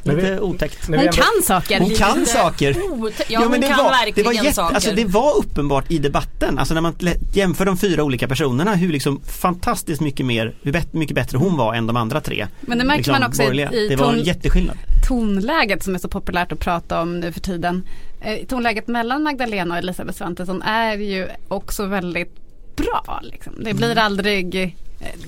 C: När vi-
D: Lite otäckt.
F: Hon
C: ändå-
F: kan saker.
D: Hon kan
E: Lite
D: saker.
E: otä- Ja, hon
D: men det
E: kan
D: var,
E: verkligen
D: det var jätte,
E: saker.
D: Alltså det var uppenbart i debatten, alltså när man jämför de fyra olika personerna hur liksom fantastiskt mycket mer, hur bet, mycket bättre hon var än de andra tre.
F: Men det märker man också i-
D: borgerliga.
F: i
D: Det var en
F: ton-
D: jätteskillnad.
F: tonläget som är så populärt att prata om nu för tiden. Eh, tonläget mellan Magdalena och Elisabeth Svantesson är ju också väldigt bra. Liksom. Det blir aldrig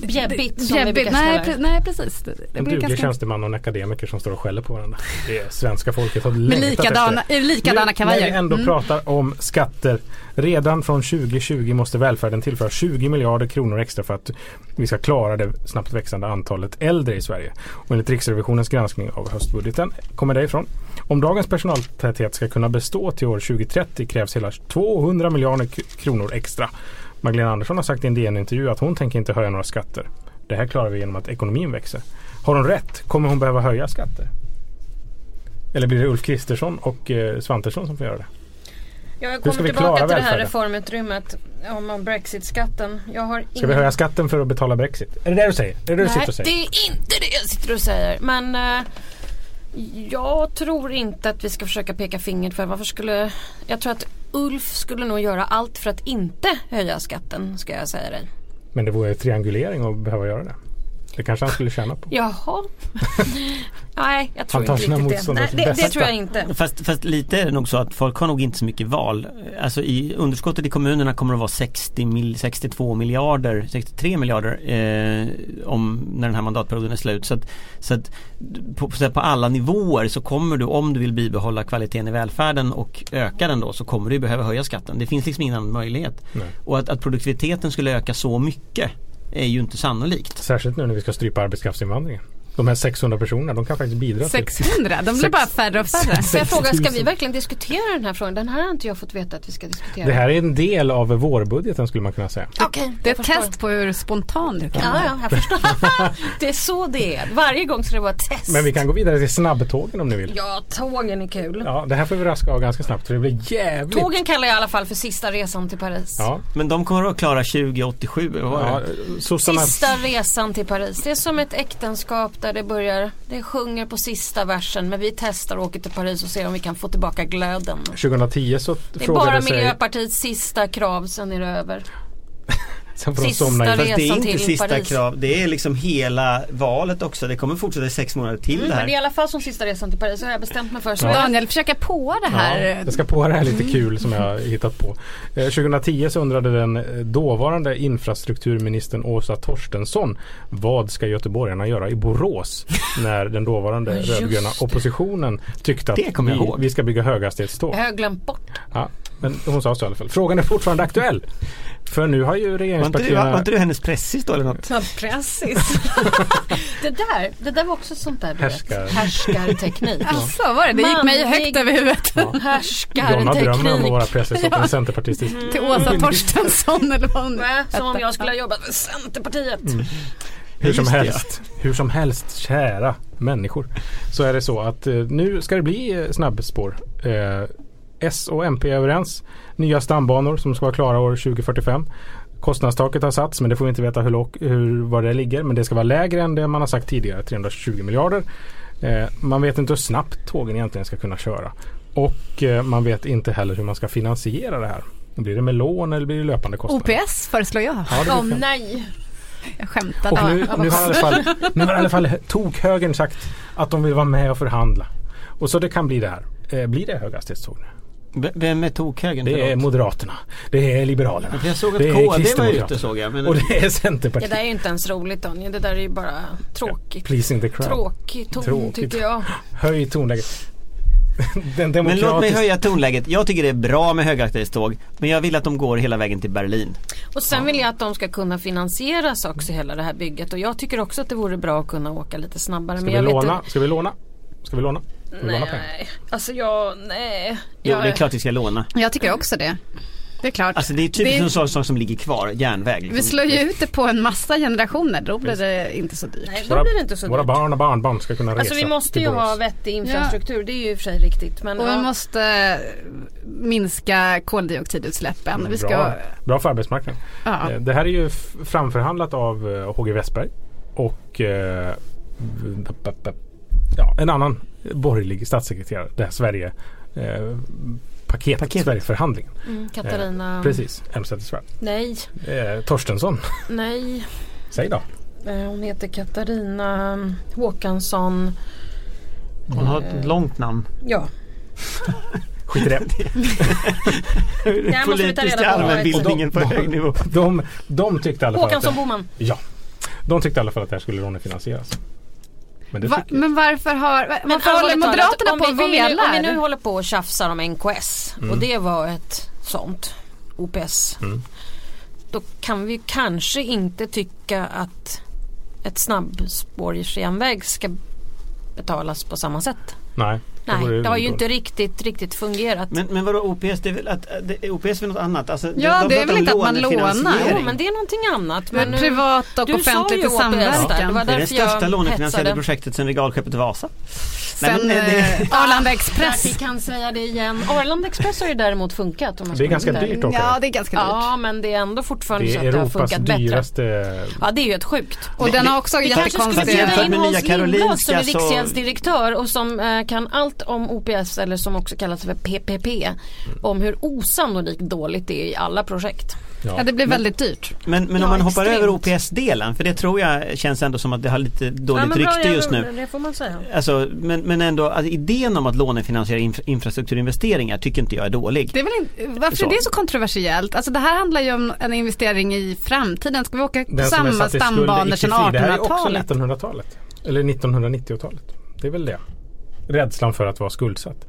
E: Bjäbbigt, som vi
F: bjäbbigt.
E: brukar
F: Nej,
E: kalla det.
F: pre- nej precis. Det, det
C: En
F: blir
C: duglig
F: ganska
C: tjänsteman och en akademiker som står och skäller på varandra. Det är svenska folket har
F: med
C: längtat
F: likadana,
C: efter.
F: likadana
C: Nu,
F: kavajer.
C: när vi ändå
F: Mm.
C: pratar om skatter. Redan från 2020 måste välfärden tillföra 20 miljarder kronor extra för att vi ska klara det snabbt växande antalet äldre i Sverige. Och enligt Riksrevisionens granskning av höstbudgeten kommer det ifrån. Om dagens personaltäthet ska kunna bestå till år 2030 krävs hela 200 miljarder kronor extra. Magdalena Andersson har sagt i en DN-intervju att hon tänker inte höja några skatter. Det här klarar vi genom att ekonomin växer. Har hon rätt? Kommer hon behöva höja skatter? Eller blir det Ulf Kristersson och eh, Svantesson som får göra det?
E: Ja, jag kommer tillbaka
C: klara
E: till det här reformutrymmet om Brexit-skatten. Jag har
C: Ska vi höja skatten för att betala Brexit? Är det det du säger? Är det det du sitter
E: Nej,
C: och
E: det
C: säger?
E: är inte det jag sitter och säger. Men eh, jag tror inte att vi ska försöka peka finger för varför skulle Jag tror att Ulf skulle nog göra allt för att inte höja skatten ska jag säga dig.
C: Men det vore triangulering att behöva göra det. Det kanske han skulle tjäna på.
E: Jaha. Nej, jag tror inte riktigt det. Nej, det. Det tror jag inte.
D: Fast, fast lite är det nog så att folk har nog inte så mycket val. Alltså i underskottet i kommunerna kommer att vara 60 mil, 62 miljarder, 63 miljarder eh, om när den här mandatperioden är slut. Så att, så att på, så att på alla nivåer så kommer du om du vill bibehålla kvaliteten i välfärden och öka den då så kommer du behöva höja skatten. Det finns liksom ingen annan möjlighet.
C: Nej.
D: Och att, att produktiviteten skulle öka så mycket är ju inte sannolikt.
C: Särskilt nu när vi ska strypa arbetskraftsinvandringen. De här 600 personerna, de kan faktiskt bidra till
F: 600, de blir bara färre och färre.
E: Får jag fråga, ska
C: 60
E: vi
C: 000.
E: verkligen diskutera den här frågan? Den här har inte jag fått veta att vi ska diskutera.
C: Det här är en del av vårbudgeten skulle man kunna säga.
E: Okej,
F: Det är ett
E: förstår.
F: test på hur spontan du kan
E: Ja,
F: vara.
E: ja, jag förstår. det är så det är. Varje gång ska det vara ett test.
C: Men vi kan gå vidare till snabbtågen om ni vill.
E: Ja, tågen är kul.
C: Ja, det här får vi raska av ganska snabbt för det blir jävligt.
E: Tågen kallar jag i alla fall för sista resan till Paris.
C: Ja,
D: Men de kommer att klara 2087 eller vad var
C: ja
D: det?
E: Sista resan till Paris. Det är som ett äktenskap där det börjar, det sjunger på sista versen men vi testar och åker till Paris och ser om vi kan få tillbaka glöden.
C: 2010 så
E: Det är bara
C: frågade sig.
E: Miljöpartiets sista krav, sen är det över.
C: Sen får de
E: sista
C: somna in.
E: resan
D: Fast det är inte sista
E: Paris.
D: krav, det är liksom hela valet också. Det kommer fortsätta i sex månader till
E: Mm,
D: det
E: men
D: här.
E: det är i alla fall som sista resan till Paris, har jag bestämt mig för. Så
C: Ja.
F: Daniel försöker på det här.
C: Ja, jag ska på det här lite kul som jag har hittat på. Eh, 2010 så undrade den eh, dåvarande infrastrukturministern Åsa Torstensson vad ska göteborgarna göra i Borås när den dåvarande rödgröna oppositionen tyckte att vi, vi ska bygga höghastighetståg.
E: jag har glömt bort.
C: Ja, men hon sa så i alla fall. Frågan är fortfarande aktuell. För nu har ju
D: Var inte, du,
C: regeringspartierna
D: var inte du hennes pressis då eller något?
E: Ja, precis. det där, det där var också sånt där
C: Härskar.
E: Härskarteknik.
F: Alltså var det? Det gick mig högt över huvudet.
C: Ja. Jonna drömmer om att
E: Härskarteknik.
C: vara pressis åt en centerpartistisk.
F: Till Åsa Torstensson eller vad hon
E: Nej, Som om jag skulle ha jobbat med Centerpartiet.
C: Hur som helst, hur som helst, kära människor. Så är det så att eh, nu ska det bli eh, snabbspår. Eh, S och MP är överens. Nya stambanor som ska vara klara år 2045. Kostnadstaket har satts men det får vi inte veta hur, låg, hur var det ligger. Men det ska vara lägre än det man har sagt tidigare, 320 miljarder. Eh, man vet inte hur snabbt tågen egentligen ska kunna köra. Och eh, man vet inte heller hur man ska finansiera det här. Blir det med lån eller blir det löpande kostnader?
F: OPS föreslår jag.
C: Ja,
E: Åh
C: fem.
E: nej.
F: Jag skämtade.
C: Och nu, nu, har i alla fall, nu har i alla fall tokhögern sagt att de vill vara med och förhandla. Och så det kan bli det här. Eh, blir det höghastighetståg nu?
D: Vem är tokhögern?
C: Det är. Moderaterna. Det är Liberalerna.
D: Jag såg att
C: det är
D: KD var ute såg jag. Men
C: Och det är
E: Det
C: Centerpartiet.
E: där är ju inte ens roligt Daniel. Det där är ju bara tråkigt.
C: Pleasing the crowd.
E: Tråkig ton
C: Tråkigt.
E: tycker jag.
C: Höj tonläget. Den
D: Men låt mig höja tonläget. Jag tycker det är bra med höghastighetståg. Men jag vill att de går hela vägen till Berlin.
E: Och sen vill jag att de ska kunna finansieras också hela det här bygget. Och jag tycker också att det vore bra att kunna åka lite snabbare.
C: Ska
E: men
C: vi
E: jag vet
C: låna?
E: inte-
C: Ska vi låna? Ska vi låna? Låna pengar?
E: Nej, alltså jag, nej.
D: Jo,
E: jag,
D: det är klart vi ska låna.
F: Jag tycker också det. Det är klart.
D: Alltså det är typiskt en sån sak som ligger kvar, järnväg. Liksom.
F: Vi slår ju ut det på en massa generationer. Då blir det inte så dyrt.
E: Nej, då blir det inte så
C: Våra
E: dyrt.
C: barn och barnbarn ska kunna resa
E: Alltså vi måste ju ha vettig infrastruktur. Det är ju i och för sig riktigt. Men
F: Och
E: ja.
F: vi måste eh, minska koldioxidutsläppen. Vi ska,
C: Bra, bra för arbetsmarknaden.
F: ja.
C: Eh, Det här är ju framförhandlat av eh, HG Westberg och eh, ja, en annan borgerlig statssekreterare. Det här Sverige eh, paketet,
D: Paketet.
C: Sverigeförhandlingen.
E: Mm, Katarina.
C: Eh, precis, Elmsäter-Svärd.
E: Nej,
C: Eh, Torstensson,
E: nej.
C: säg då.
E: Eh, Hon heter Katarina Håkansson.
D: Hon har ett långt namn.
E: Ja.
C: Skit i det.
E: Ta
D: Politiska
E: reda på vad
D: allmänbildningen på
C: de-
D: hög nivå.
C: De, de tyckte i alla fall
E: Håkansson Boman.
C: ja, de tyckte i alla fall att det här skulle lånefinansieras. Men
F: Va, men varför har, varför håller
E: talat,
F: Moderaterna
E: om
F: på
E: vi,
F: och
E: om, vi nu, om vi nu
F: velar?
E: håller på och tjafsar om NKS
C: Mm.
E: och det var ett sånt OPS.
C: Mm.
E: Då kan vi kanske inte tycka att ett snabbspårsjärnväg ska betalas på samma sätt.
C: Nej,
E: Nej,
C: vore
E: det har ju inte riktigt, riktigt fungerat.
D: Men, men vadå OPS? Det är väl, att, det, OPS är väl något annat? Alltså,
F: Ja, det är väl inte att man lånar.
E: Jo, men det är någonting annat.
F: Men
E: nu-
F: privat och offentligt i
E: OPS där, det
F: samverkan.
E: var
D: Det är det
E: jag
D: största lånefinansierade projektet sedan regalskeppet Vasa. Nej,
F: Sen
D: men, eh, det-
F: Arlanda
E: Där
F: Express.
E: vi kan säga det igen. Arlanda Express har ju däremot funkat. Om man
C: Det är
E: ska
C: ganska
E: vara
C: dyrt
E: där.
C: också.
F: Ja, det är ganska dyrt.
E: Ja, men det är ändå fortfarande
C: Det
E: så
C: är
E: att det har
C: Europas
E: funkat bättre.
C: dyraste
E: Ja, det är ju ett sjukt.
F: Och den har också
E: Vi kanske skulle
F: jättekonstiga...
E: bjuda in Hans Lindblad som är riksgäldsdirektör och som eh, kan allt om OPS eller som också kallas för PPP. Om hur osannolikt dåligt det är i alla projekt.
F: Ja, ja det blir väldigt dyrt.
D: Men, men om man hoppar extremt. över OPS-delen, för det tror jag känns ändå som att det har lite dåligt ja, rykte bra, just nu.
E: Det får man säga.
D: Alltså, men, men ändå, alltså, idén om att lånefinansiera infra infrastrukturinvesteringar tycker inte jag är dålig.
F: Det är väl inte, varför så. är det så kontroversiellt? Alltså det här handlar ju om en investering i framtiden. Ska vi åka på samma stambanor sedan 1800-talet? Det här är också
C: 1900-talet. Eller 1990-talet. Det är väl det. Rädslan för att vara skuldsatt.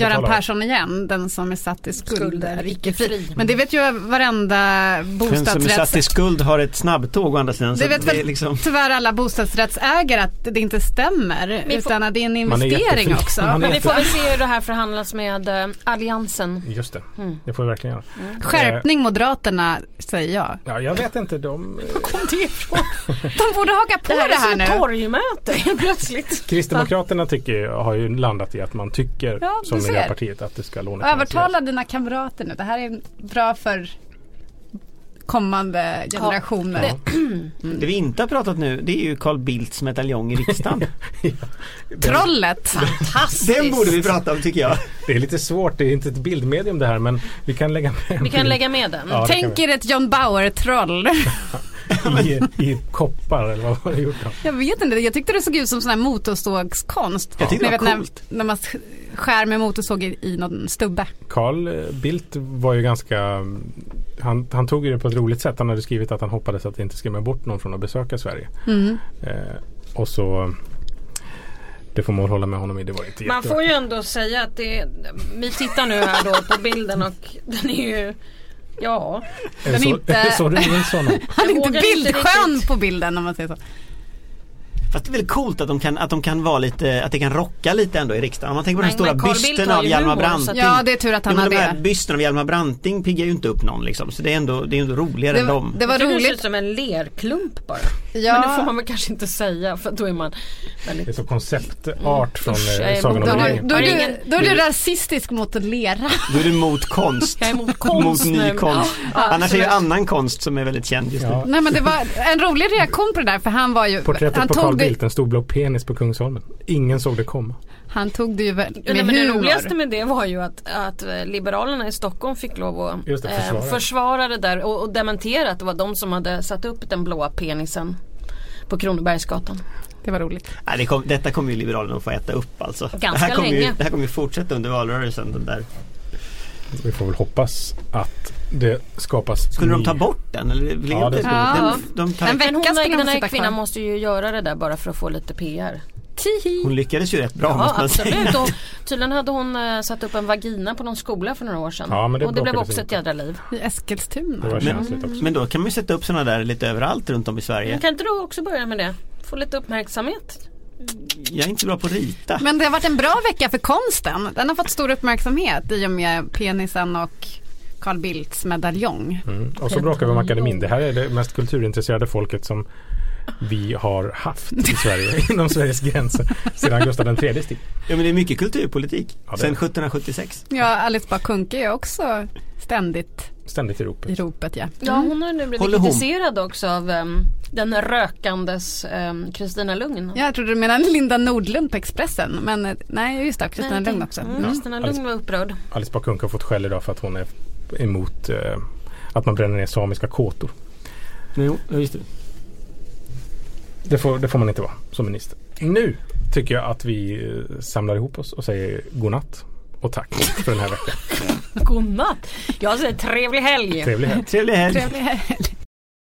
F: Göran Persson igen, den som är satt i skuld, skuld är icke fri. Men det vet ju varenda bostadsrätts... Den
D: som är satt i skuld har ett snabbtåg å andra sidan.
F: Det vet väl liksom... tyvärr alla bostadsrättsägare att det inte stämmer. Får... Utan att det är en investering också.
E: Men vi får väl se hur det här förhandlas med uh, Alliansen.
C: Just det, mm. det får vi verkligen göra.
F: Mm. Skärpning Moderaterna säger jag.
C: Ja, jag vet inte. De...
E: kom det ifrån?
F: de borde haka på det här, det här nu.
E: Det här är som torgmöte plötsligt.
C: Kristdemokraterna tycker, har ju landat i att man tycker ja, som Miljöpartiet att det ska lånefinansieras.
F: Övertala dina kamrater nu. Det här är bra för kommande generationer. Ja.
D: Mm. Det vi inte har pratat nu det är ju Carl Bildts medaljong i riksdagen.
F: ja. Trollet!
E: Fantastiskt!
D: Den borde vi prata om tycker jag.
C: Det är lite svårt, det är inte ett bildmedium det här men vi kan lägga med
E: Vi kan lägga med den.
F: Ja, Tänk er ett John Bauer-troll.
C: I, I koppar eller vad var det gjort då?
F: Jag vet inte, jag tyckte det såg ut som sån här motorsågskonst.
D: Jag tyckte det var coolt.
F: När, när man skär med motorsåg i, i någon stubbe.
C: Carl Bildt var ju ganska han, han tog det på ett roligt sätt. Han hade skrivit att han hoppades att det inte skrämmer bort någon från att besöka Sverige. Mm. Eh, och så det får man hålla med honom i. Det var inte
E: Man får ju ändå säga att det Vi tittar nu här då på bilden och den är ju Ja.
C: Är det så, inte, är det så du minns honom?
F: Han är inte bildskön på bilden om man säger så.
D: Fast det är väldigt coolt att de kan, att de kan vara lite, att det kan rocka lite ändå i riksdagen. Om man tänker på den stora bysten av Hjalmar Branting.
F: Ja det är tur att han har det. De här
D: bysten av Hjalmar Branting piggar ju inte upp någon liksom. Så det är ändå, det är ändå roligare
E: det,
D: än dem.
E: Det var roligt. Det ser ut som en lerklump bara. Ja. Men det får man väl kanske inte säga för då är man
C: väldigt... Det är så konceptart från mm. Sagan om ringen.
F: Då, är du, då är du rasistisk mot lera.
D: Då är du mot konst.
E: Jag är mot konst
D: Mot ny konst. Ja, Annars är ju annan konst som är väldigt känd just nu. Ja.
F: Nej men det var en rolig reaktion på det där för han var ju...
C: Porträttet på Carl Bildt, en stor blå penis på Kungsholmen. Ingen såg det komma.
F: Han tog det ju med
E: ja, men Det roligaste med det var ju att, att Liberalerna i Stockholm fick lov att det, försvara. Eh, försvara det där och, och dementera att det var de som hade satt upp den blåa penisen på Kronobergsgatan.
F: Det var roligt.
D: Nej, det kom, detta kommer ju Liberalerna att få äta upp alltså.
E: Ganska
D: det här kommer
E: länge.
D: Ju, det här kommer ju fortsätta under valrörelsen. Den där.
C: Vi får väl hoppas att det skapas
D: Skulle ny... de ta bort den? Eller
C: ja, det skulle ja.
E: de, de tar... En vecka hon, den här kvinnan måste ju göra det där bara för att få lite PR.
D: Tihi. Hon lyckades ju rätt bra
E: ja,
D: måste man
E: absolut.
D: säga.
E: Och tydligen hade hon uh, satt upp en vagina på någon skola för några år sedan. Ja, men det och det blev också ett jädra liv.
F: I Eskilstuna.
C: Det var känsligt
D: också. Men då kan man ju sätta upp sådana där lite överallt runt om i Sverige. Men
E: kan inte du också börja med det? Få lite uppmärksamhet.
D: Jag är inte bra på att rita.
F: Men det har varit en bra vecka för konsten. Den har fått stor uppmärksamhet i och med penisen och Carl Bildts medaljong.
C: Mm. Och så bråkar vi om akademin. Det här är det mest kulturintresserade folket som vi har haft i Sverige inom Sveriges gränser sedan Gustav IIIs tid.
D: Ja men det är mycket kulturpolitik ja, sedan 1776.
F: Ja Alice Bah Kuhnke är också ständigt
C: Ständigt i ropet.
F: I ropet ja.
E: ja hon har nu blivit Håller kritiserad hon? också av um, den rökandes Kristina um, Lugn.
F: Ja, jag trodde du menade Linda Nordlund på Expressen. Men eh, nej just det, Kristina Lugn också.
E: Mm. Kristina Lugn var upprörd.
C: Alice Bah Kuhnke har fått skäll idag för att hon är emot uh, att man bränner ner samiska kåtor.
D: Jo, just det.
C: Det får, det får man inte vara som minister. Nu tycker jag att vi eh, samlar ihop oss och säger godnatt och tack för den här veckan.
E: godnatt! Jag säger trevlig helg!
C: Trevlig helg!
D: Trevlig helg!
F: Trevlig helg.